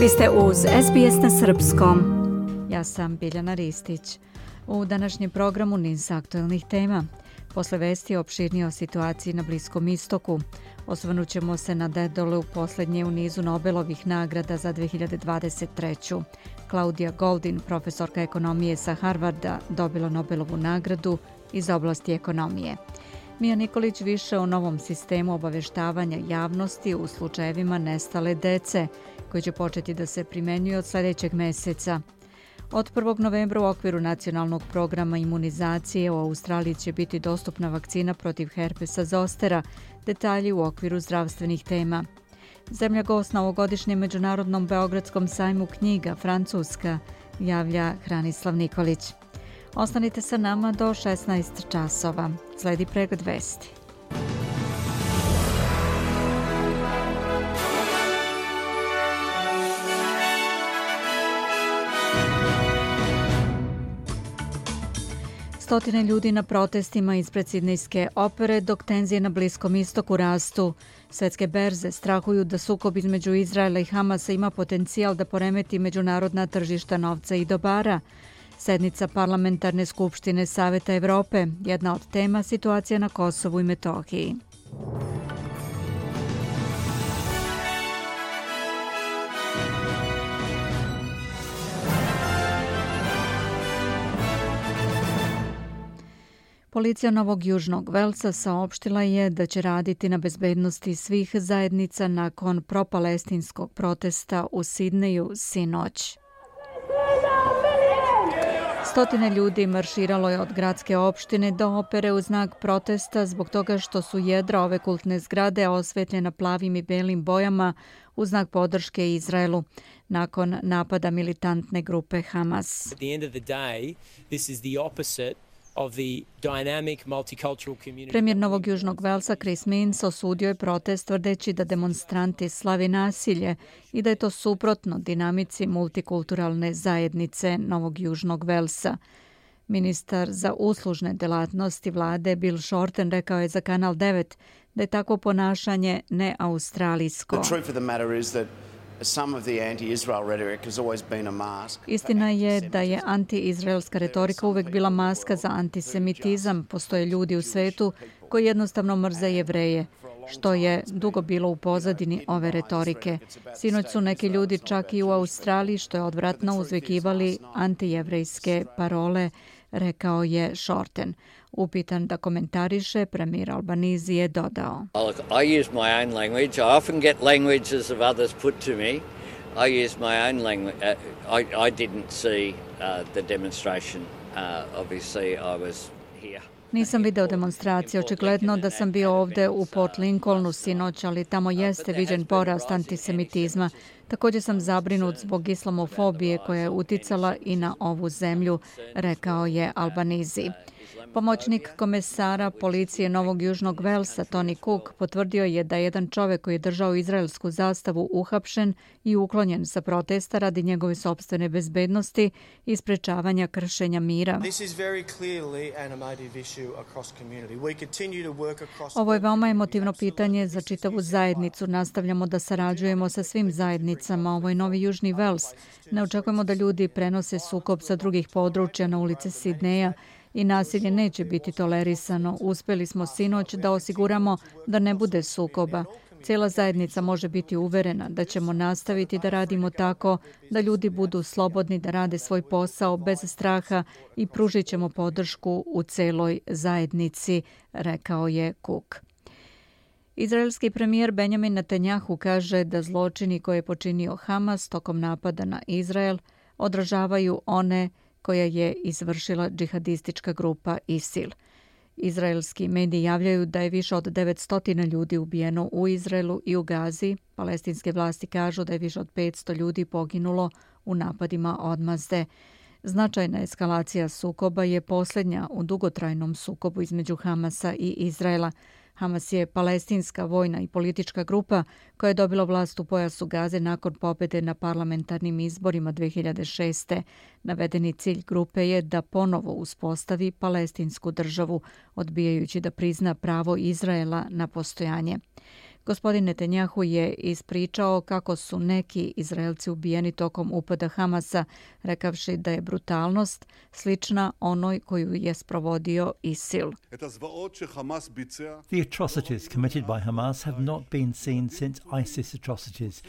Vi ste uz SBS na Srpskom. Ja sam Biljana Ristić. U današnjem programu niz aktualnih tema. Posle vesti opširnije o situaciji na Bliskom istoku. Osvrnućemo se na dedole u posljednje u nizu Nobelovih nagrada za 2023. Claudia Goldin, profesorka ekonomije sa Harvarda, dobila Nobelovu nagradu iz oblasti ekonomije. Mija Nikolić više o novom sistemu obaveštavanja javnosti u slučajevima nestale dece, koji će početi da se primenjuje od sljedećeg meseca. Od 1. novembra u okviru nacionalnog programa imunizacije u Australiji će biti dostupna vakcina protiv herpesa zostera, detalji u okviru zdravstvenih tema. Zemlja gost na ovogodišnjem Međunarodnom Beogradskom sajmu knjiga Francuska javlja Hranislav Nikolić. Ostanite sa nama do 16 časova. Sledi pregled vesti. Stotine ljudi na protestima ispred Sidnejske opere dok tenzije na Bliskom istoku rastu. Svetske berze strahuju da sukob između Izraela i Hamasa ima potencijal da poremeti međunarodna tržišta novca i dobara. Sednica Parlamentarne skupštine Saveta Evrope, jedna od tema situacija na Kosovu i Metohiji. Policija Novog Južnog Velsa saopštila je da će raditi na bezbednosti svih zajednica nakon propalestinskog protesta u Sidneju sinoć. Stotine ljudi marširalo je od gradske opštine do opere u znak protesta zbog toga što su jedra ove kultne zgrade osvetljena plavim i belim bojama u znak podrške Izraelu nakon napada militantne grupe Hamas. At the end of the day, this is the opposite Premijer Novog Južnog Velsa Chris Minns osudio je protest tvrdeći da demonstranti slavi nasilje i da je to suprotno dinamici multikulturalne zajednice Novog Južnog Velsa. Ministar za uslužne delatnosti vlade Bill Shorten rekao je za Kanal 9 da je takvo ponašanje neaustralijsko. The truth of the matter is that Istina je da je anti-izraelska retorika uvek bila maska za antisemitizam. Postoje ljudi u svetu koji jednostavno mrze jevreje, što je dugo bilo u pozadini ove retorike. Sinoć su neki ljudi čak i u Australiji, što je odvratno uzvikivali antijevrejske parole, rekao je Shorten. Upitan da komentariše, premijer Albanizi je dodao. I use my own language. I often get languages of others put to me. I use my own language. Uh, I, I didn't see uh, the demonstration. Uh, obviously, I was here. Nisam video demonstracije. Očigledno da sam bio ovde u Port Lincolnu sinoć, ali tamo jeste viđen porast antisemitizma. Također sam zabrinut zbog islamofobije koja je uticala i na ovu zemlju, rekao je Albanizi. Pomoćnik komesara policije Novog Južnog Velsa, Tony Cook, potvrdio je da je jedan čovek koji je držao izraelsku zastavu uhapšen i uklonjen sa protesta radi njegove sobstvene bezbednosti i sprečavanja kršenja mira. Ovo je veoma emotivno pitanje za čitavu zajednicu. Nastavljamo da sarađujemo sa svim zajednicama. Ovo je Novi Južni Vels. Ne očekujemo da ljudi prenose sukob sa drugih područja na ulice Sidneja i nasilje neće biti tolerisano. Uspeli smo sinoć da osiguramo da ne bude sukoba. Cijela zajednica može biti uverena da ćemo nastaviti da radimo tako da ljudi budu slobodni da rade svoj posao bez straha i pružit ćemo podršku u celoj zajednici, rekao je Cook. Izraelski premijer Benjamin Netanyahu kaže da zločini koje je počinio Hamas tokom napada na Izrael odražavaju one koja je izvršila džihadistička grupa ISIL. Izraelski mediji javljaju da je više od 900 ljudi ubijeno u Izraelu i u Gazi. Palestinske vlasti kažu da je više od 500 ljudi poginulo u napadima odmazde. Značajna eskalacija sukoba je posljednja u dugotrajnom sukobu između Hamasa i Izraela. Hamas je palestinska vojna i politička grupa koja je dobila vlast u pojasu Gaze nakon pobede na parlamentarnim izborima 2006. Navedeni cilj grupe je da ponovo uspostavi palestinsku državu, odbijajući da prizna pravo Izraela na postojanje. Gospodin Netanjahu je ispričao kako su neki Izraelci ubijeni tokom upada Hamasa, rekavši da je brutalnost slična onoj koju je sprovodio ISIL. The atrocities committed by Hamas have not been seen since ISIS atrocities.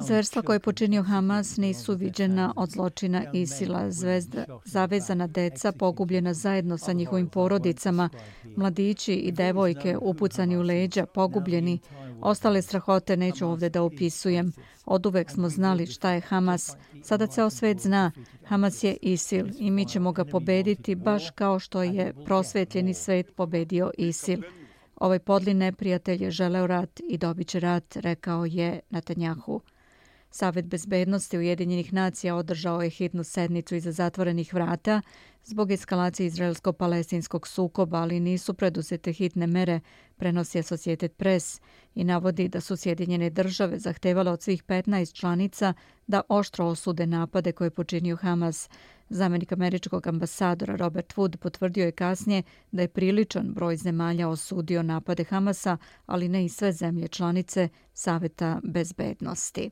Zverstva koje je počinio Hamas nisu viđena od zločina Isila. Zvezda, zavezana deca, pogubljena zajedno sa njihovim porodicama, mladići i devojke upucani u leđa, pogubljeni. Ostale strahote neću ovdje da opisujem. Od uvek smo znali šta je Hamas. Sada ceo svet zna. Hamas je Isil i mi ćemo ga pobediti baš kao što je prosvetljeni svet pobedio Isil. Ovaj podli neprijatelj je želeo rat i dobit će rat, rekao je Netanjahu. Savet bezbednosti Ujedinjenih nacija održao je hitnu sednicu iza zatvorenih vrata zbog eskalacije izraelsko-palestinskog sukoba, ali nisu preduzete hitne mere, prenosi Associated Press i navodi da su Sjedinjene države zahtevale od svih 15 članica da oštro osude napade koje počinio Hamas. Zamenik američkog ambasadora Robert Wood potvrdio je kasnije da je priličan broj zemalja osudio napade Hamasa, ali ne i sve zemlje članice Saveta bezbednosti.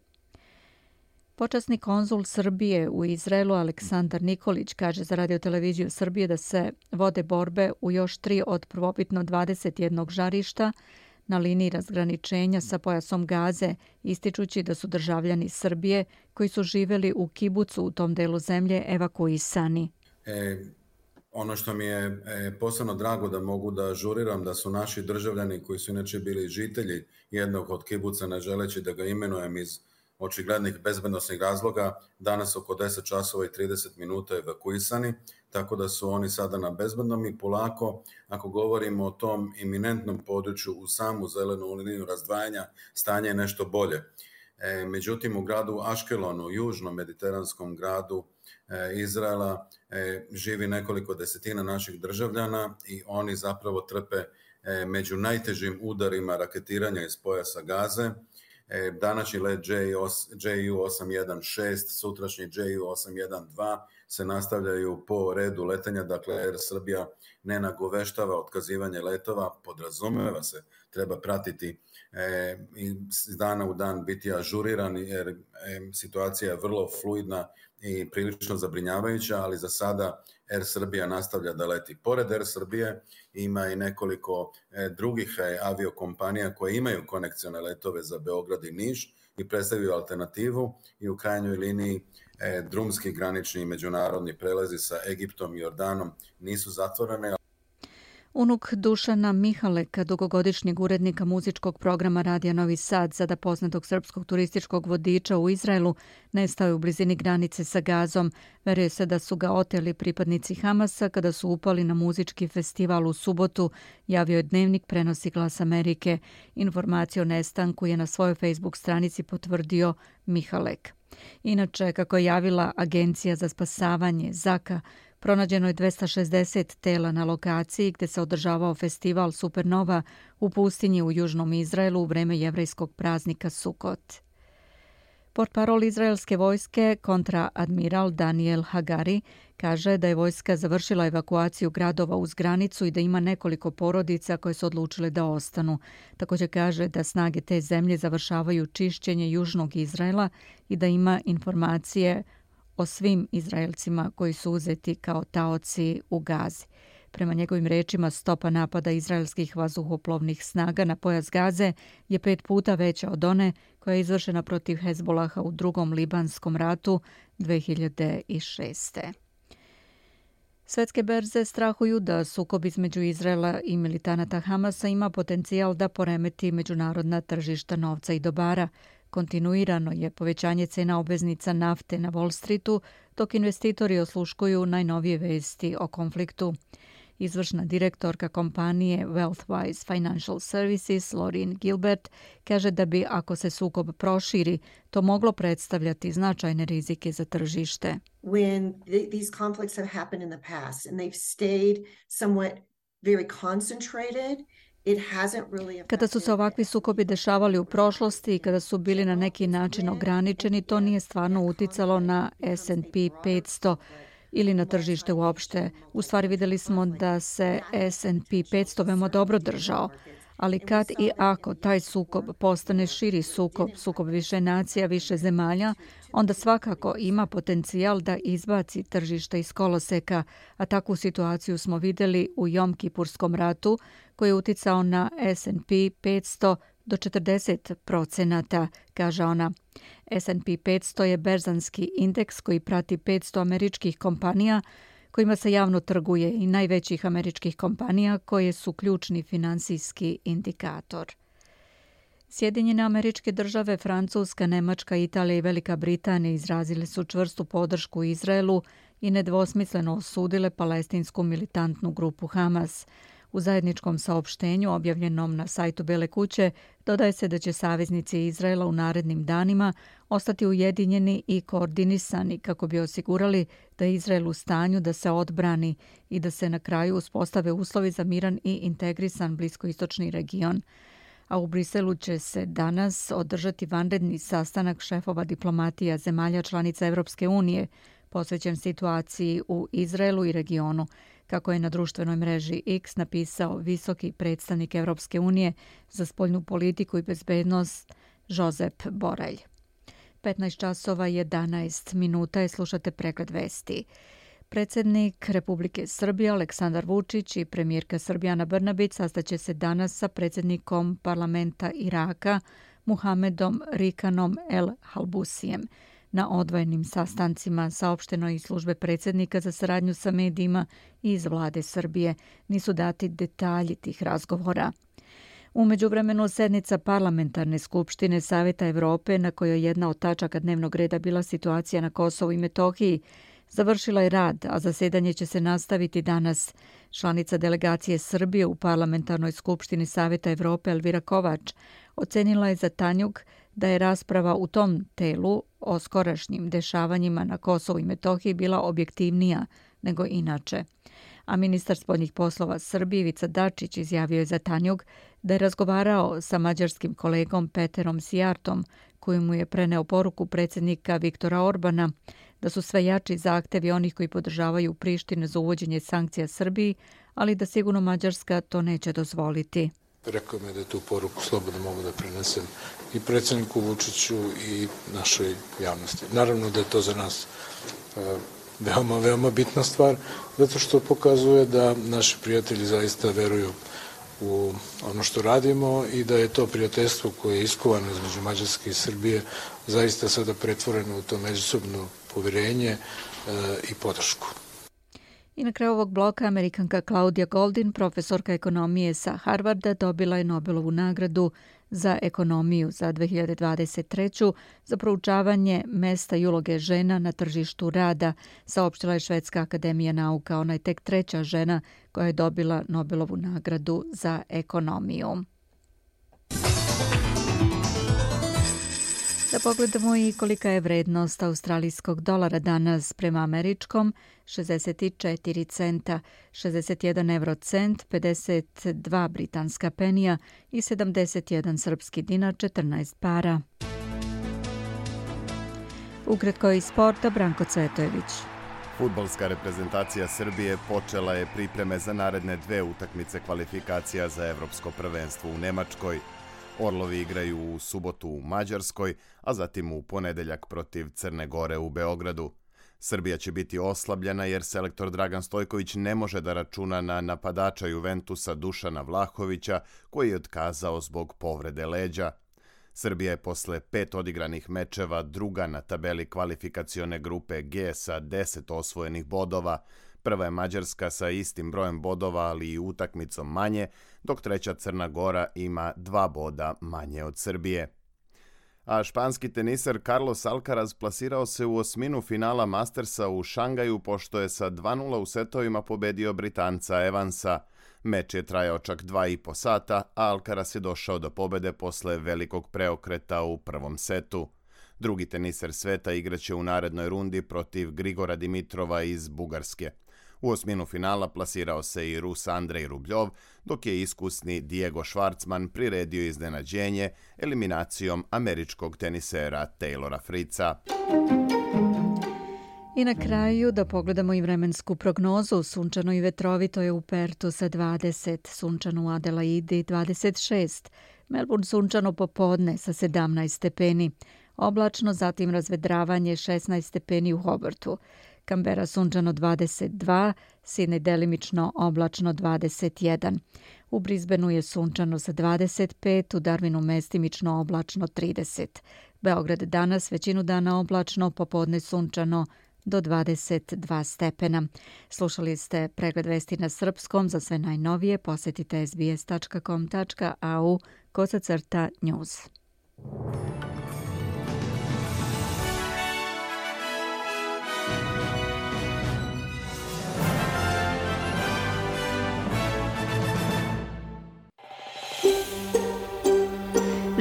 Počasni konzul Srbije u Izraelu Aleksandar Nikolić kaže za radioteleviziju Srbije da se vode borbe u još tri od prvobitno 21 žarišta na liniji razgraničenja sa pojasom Gaze, ističući da su državljani Srbije koji su živeli u Kibucu u tom delu zemlje evakuisani. E, ono što mi je e, posebno drago da mogu da žuriram da su naši državljani koji su inače bili žitelji jednog od Kibuca, ne želeći da ga imenujem iz očiglednih bezbednostnih razloga danas oko 10 časova i 30 minuta evakuisani, tako da su oni sada na bezbednom i polako, ako govorimo o tom iminentnom području u samu zelenu liniju razdvajanja, stanje je nešto bolje. E, međutim, u gradu Aškelonu, južnom mediteranskom gradu e, Izraela, e, živi nekoliko desetina naših državljana i oni zapravo trpe e, među najtežim udarima raketiranja iz pojasa gaze, E, današnji let JU816, sutrašnji JU812 se nastavljaju po redu letenja, dakle Air Srbija ne nagoveštava otkazivanje letova, podrazumeva se, treba pratiti e, i dana u dan biti ažuriran jer e, situacija je vrlo fluidna i prilično zabrinjavajuća, ali za sada Air Srbija nastavlja da leti. Pored Air Srbije ima i nekoliko e, drugih e, aviokompanija koje imaju konekcione letove za Beograd i Niš i predstavljaju alternativu i u krajnjoj liniji E, drumski granični međunarodni prelazi sa Egiptom i Jordanom nisu zatvorene, Unuk Dušana Mihaleka, dugogodišnjeg urednika muzičkog programa Radija Novi Sad, sada poznatog srpskog turističkog vodiča u Izraelu, nestao je u blizini granice sa gazom. Veruje se da su ga oteli pripadnici Hamasa kada su upali na muzički festival u subotu, javio je dnevnik prenosi glas Amerike. Informaciju o nestanku je na svojoj Facebook stranici potvrdio Mihalek. Inače, kako je javila Agencija za spasavanje Zaka, Pronađeno je 260 tela na lokaciji gde se održavao festival Supernova u pustinji u Južnom Izraelu u vreme jevrejskog praznika Sukot. Portparol izraelske vojske kontraadmiral Daniel Hagari kaže da je vojska završila evakuaciju gradova uz granicu i da ima nekoliko porodica koje su odlučile da ostanu. Također kaže da snage te zemlje završavaju čišćenje Južnog Izraela i da ima informacije o svim Izraelcima koji su uzeti kao taoci u Gazi. Prema njegovim rečima, stopa napada izraelskih vazuhoplovnih snaga na pojas Gaze je pet puta veća od one koja je izvršena protiv Hezbolaha u drugom libanskom ratu 2006. Svetske berze strahuju da sukob između Izraela i militanata Hamasa ima potencijal da poremeti međunarodna tržišta novca i dobara. Kontinuirano je povećanje cena obveznica nafte na Wall Streetu, dok investitori osluškuju najnovije vesti o konfliktu. Izvršna direktorka kompanije Wealthwise Financial Services, Lorin Gilbert, kaže da bi, ako se sukob proširi, to moglo predstavljati značajne rizike za tržište. When these conflicts have happened in the past and they've stayed somewhat very concentrated, Kada su se ovakvi sukobi dešavali u prošlosti i kada su bili na neki način ograničeni, to nije stvarno uticalo na S&P 500 ili na tržište uopšte. U stvari videli smo da se S&P 500 veoma dobro držao ali kad i ako taj sukob postane širi sukob, sukob više nacija, više zemalja, onda svakako ima potencijal da izbaci tržište iz koloseka, a takvu situaciju smo videli u Jom Kipurskom ratu koji je uticao na S&P 500 do 40 procenata, kaže ona. S&P 500 je berzanski indeks koji prati 500 američkih kompanija kojima se javno trguje i najvećih američkih kompanija koje su ključni finansijski indikator. Sjedinjene američke države, Francuska, Nemačka, Italija i Velika Britanija izrazile su čvrstu podršku Izraelu i nedvosmisleno osudile palestinsku militantnu grupu Hamas. U zajedničkom saopštenju objavljenom na sajtu Bele kuće dodaje se da će saveznici Izraela u narednim danima ostati ujedinjeni i koordinisani kako bi osigurali da je Izrael u stanju da se odbrani i da se na kraju uspostave uslovi za miran i integrisan bliskoistočni region. A u Briselu će se danas održati vanredni sastanak šefova diplomatija zemalja članica Evropske unije posvećen situaciji u Izraelu i regionu kako je na društvenoj mreži X napisao visoki predstavnik Evropske unije za spoljnu politiku i bezbednost Josep Borelj. 15 časova 11 minuta je slušate pregled vesti. Predsjednik Republike Srbije Aleksandar Vučić i premijerka Srbijana Brnabić sastaće se danas sa predsjednikom parlamenta Iraka Muhamedom Rikanom El Halbusijem. Na odvojenim sastancima saopšteno i službe predsjednika za saradnju sa medijima iz vlade Srbije. Nisu dati detalji tih razgovora. Umeđu vremenu sednica parlamentarne skupštine Saveta Evrope, na kojoj jedna od tačaka dnevnog reda bila situacija na Kosovu i Metohiji, završila je rad, a zasedanje će se nastaviti danas. Članica delegacije Srbije u parlamentarnoj skupštini Saveta Evrope Elvira Kovač ocenila je za Tanjuk da je rasprava u tom telu o skorašnjim dešavanjima na Kosovu i Metohiji bila objektivnija nego inače. A ministar spodnjih poslova Srbije Ivica Dačić izjavio je za Tanjug da je razgovarao sa mađarskim kolegom Peterom Sijartom koji mu je preneo poruku predsjednika Viktora Orbana da su sve jači zahtevi onih koji podržavaju Prištine za uvođenje sankcija Srbiji, ali da sigurno Mađarska to neće dozvoliti. Rekao mi da je tu poruku slobodno mogu da prenesem i predsjedniku Vučiću i našoj javnosti. Naravno da je to za nas e, veoma, veoma bitna stvar, zato što pokazuje da naši prijatelji zaista veruju u ono što radimo i da je to prijateljstvo koje je iskovano između Mađarske i Srbije zaista sada pretvoreno u to međusobno povjerenje e, i podršku. I na kraju ovog bloka Amerikanka Claudia Goldin, profesorka ekonomije sa Harvarda, dobila je Nobelovu nagradu za ekonomiju za 2023. za proučavanje mesta i uloge žena na tržištu rada, saopštila je Švedska akademija nauka. Ona je tek treća žena koja je dobila Nobelovu nagradu za ekonomiju. Da pogledamo i kolika je vrednost australijskog dolara danas prema američkom, 64 centa, 61 eurocent, 52 britanska penija i 71 srpski dinar, 14 para. Ukratko iz sporta, Branko Cvetojević. Futbolska reprezentacija Srbije počela je pripreme za naredne dve utakmice kvalifikacija za Evropsko prvenstvo u Nemačkoj. Orlovi igraju u subotu u Mađarskoj, a zatim u ponedeljak protiv Crne Gore u Beogradu. Srbija će biti oslabljena jer selektor Dragan Stojković ne može da računa na napadača Juventusa Dušana Vlahovića koji je otkazao zbog povrede leđa. Srbija je posle pet odigranih mečeva druga na tabeli kvalifikacione grupe G sa 10 osvojenih bodova. Prva je Mađarska sa istim brojem bodova, ali i utakmicom manje, dok treća Crna Gora ima dva boda manje od Srbije. A španski tenisar Carlos Alcaraz plasirao se u osminu finala Mastersa u Šangaju pošto je sa 2-0 u setovima pobedio Britanca Evansa. Meč je trajao čak dva i po sata, a Alcaraz je došao do pobede posle velikog preokreta u prvom setu. Drugi teniser sveta igraće u narednoj rundi protiv Grigora Dimitrova iz Bugarske. U osminu finala plasirao se i Rus Andrej Rubljov, dok je iskusni Diego Schwartzman priredio iznenađenje eliminacijom američkog tenisera Taylora Fritza. I na kraju da pogledamo i vremensku prognozu. Sunčano i vetrovito je u Pertu sa 20, sunčano u Adelaidi 26, Melbourne sunčano popodne sa 17 stepeni, oblačno zatim razvedravanje 16 stepeni u Hobartu, Kambera sunčano 22, Sine delimično oblačno 21. U Brisbaneu je sunčano sa 25, u Darwinu mestimično oblačno 30. Beograd danas većinu dana oblačno, popodne sunčano do 22 stepena. Slušali ste pregled vesti na srpskom. Za sve najnovije posetite sbs.com.au kosacrta news.